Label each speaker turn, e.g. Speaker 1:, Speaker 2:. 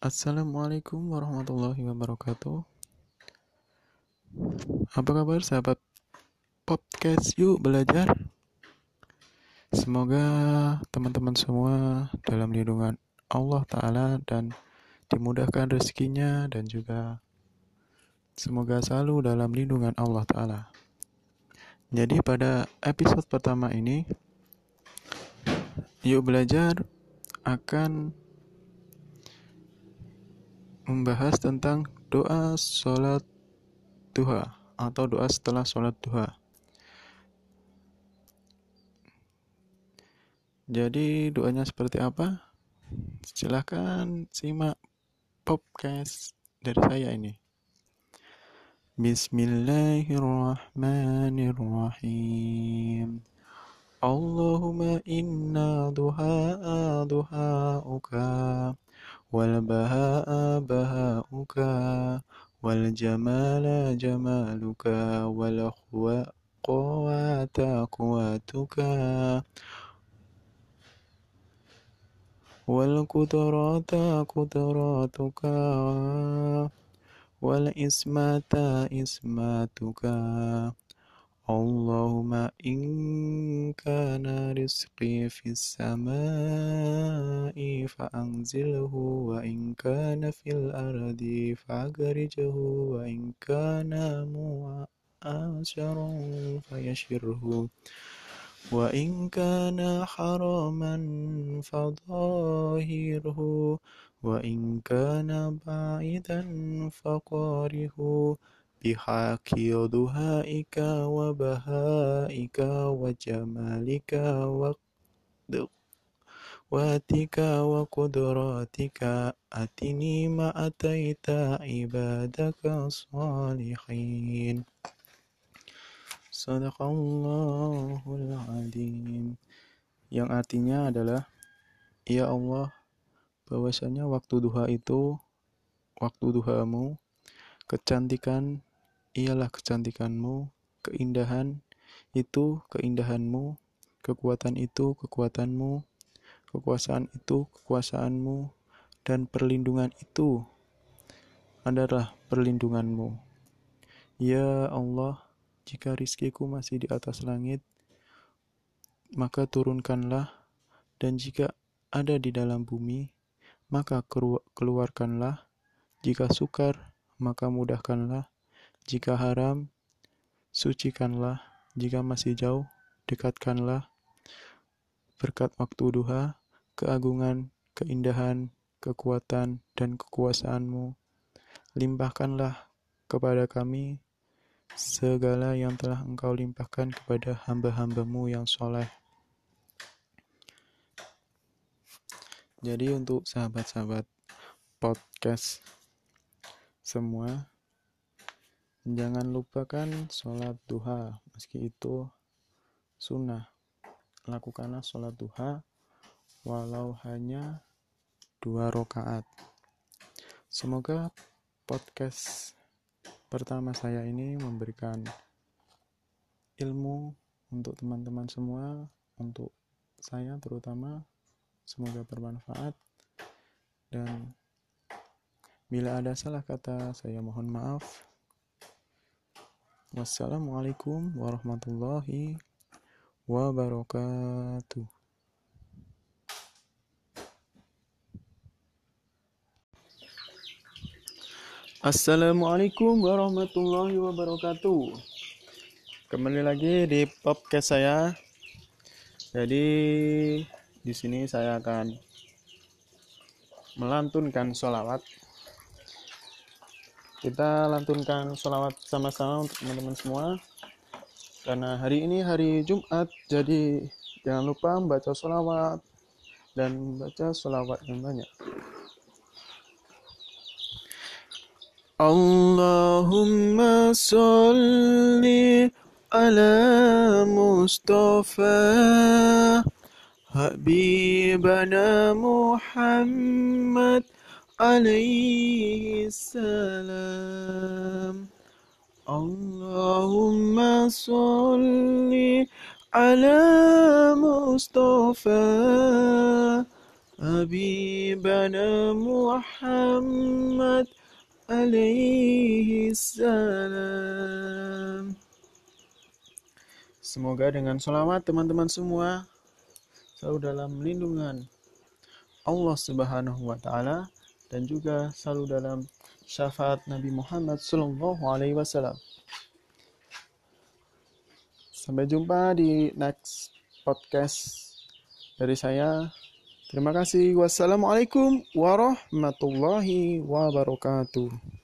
Speaker 1: Assalamualaikum warahmatullahi wabarakatuh. Apa kabar sahabat podcast Yuk Belajar? Semoga teman-teman semua dalam lindungan Allah Ta'ala dan dimudahkan rezekinya dan juga semoga selalu dalam lindungan Allah Ta'ala. Jadi pada episode pertama ini Yuk Belajar akan membahas tentang doa sholat duha atau doa setelah sholat duha. Jadi doanya seperti apa? Silahkan simak podcast dari saya ini. Bismillahirrahmanirrahim. Allahumma inna duha duha'uka والبهاء بهاؤك والجمال جمالك والقوة قوتك والقدرات قدراتك والإسمة إسماتك اللهم إن كان رزقي في السماء فأنزله وإن كان في الأرض فأخرجه وإن كان مؤشرا فيشره. وإن كان حراما فظاهره وإن كان بعيدا فقاره بحق دهائك وبهائك وجمالك وقوتك وقدراتك أتني ما أتيت عبادك الصالحين Sadaqallahul Adim Yang artinya adalah Ya Allah bahwasanya waktu duha itu waktu duhamu kecantikan ialah kecantikanmu, keindahan itu keindahanmu, kekuatan itu kekuatanmu, kekuasaan itu kekuasaanmu, dan perlindungan itu adalah perlindunganmu. Ya Allah, jika rizkiku masih di atas langit, maka turunkanlah, dan jika ada di dalam bumi, maka keluarkanlah. Jika sukar, maka mudahkanlah jika haram, sucikanlah. Jika masih jauh, dekatkanlah. Berkat waktu duha, keagungan, keindahan, kekuatan, dan kekuasaanmu, limpahkanlah kepada kami segala yang telah engkau limpahkan kepada hamba-hambamu yang soleh. Jadi untuk sahabat-sahabat podcast semua Jangan lupakan sholat duha, meski itu sunnah. Lakukanlah sholat duha, walau hanya dua rakaat. Semoga podcast pertama saya ini memberikan ilmu untuk teman-teman semua, untuk saya terutama. Semoga bermanfaat dan bila ada salah kata, saya mohon maaf. Wassalamualaikum warahmatullahi wabarakatuh. Assalamualaikum warahmatullahi wabarakatuh. Kembali lagi di podcast saya. Jadi di sini saya akan melantunkan sholawat kita lantunkan sholawat sama-sama untuk teman-teman semua. Karena hari ini hari Jumat, jadi jangan lupa membaca sholawat dan baca sholawat yang banyak. Allahumma sholli ala Mustafa Habibana Muhammad عليه السلام اللهم صل على مصطفى حبيبنا محمد عليه السلام Semoga dengan sholawat teman-teman semua selalu dalam lindungan Allah Subhanahu wa taala dan juga selalu dalam syafaat Nabi Muhammad sallallahu alaihi wasallam. Sampai jumpa di next podcast dari saya. Terima kasih. Wassalamualaikum warahmatullahi wabarakatuh.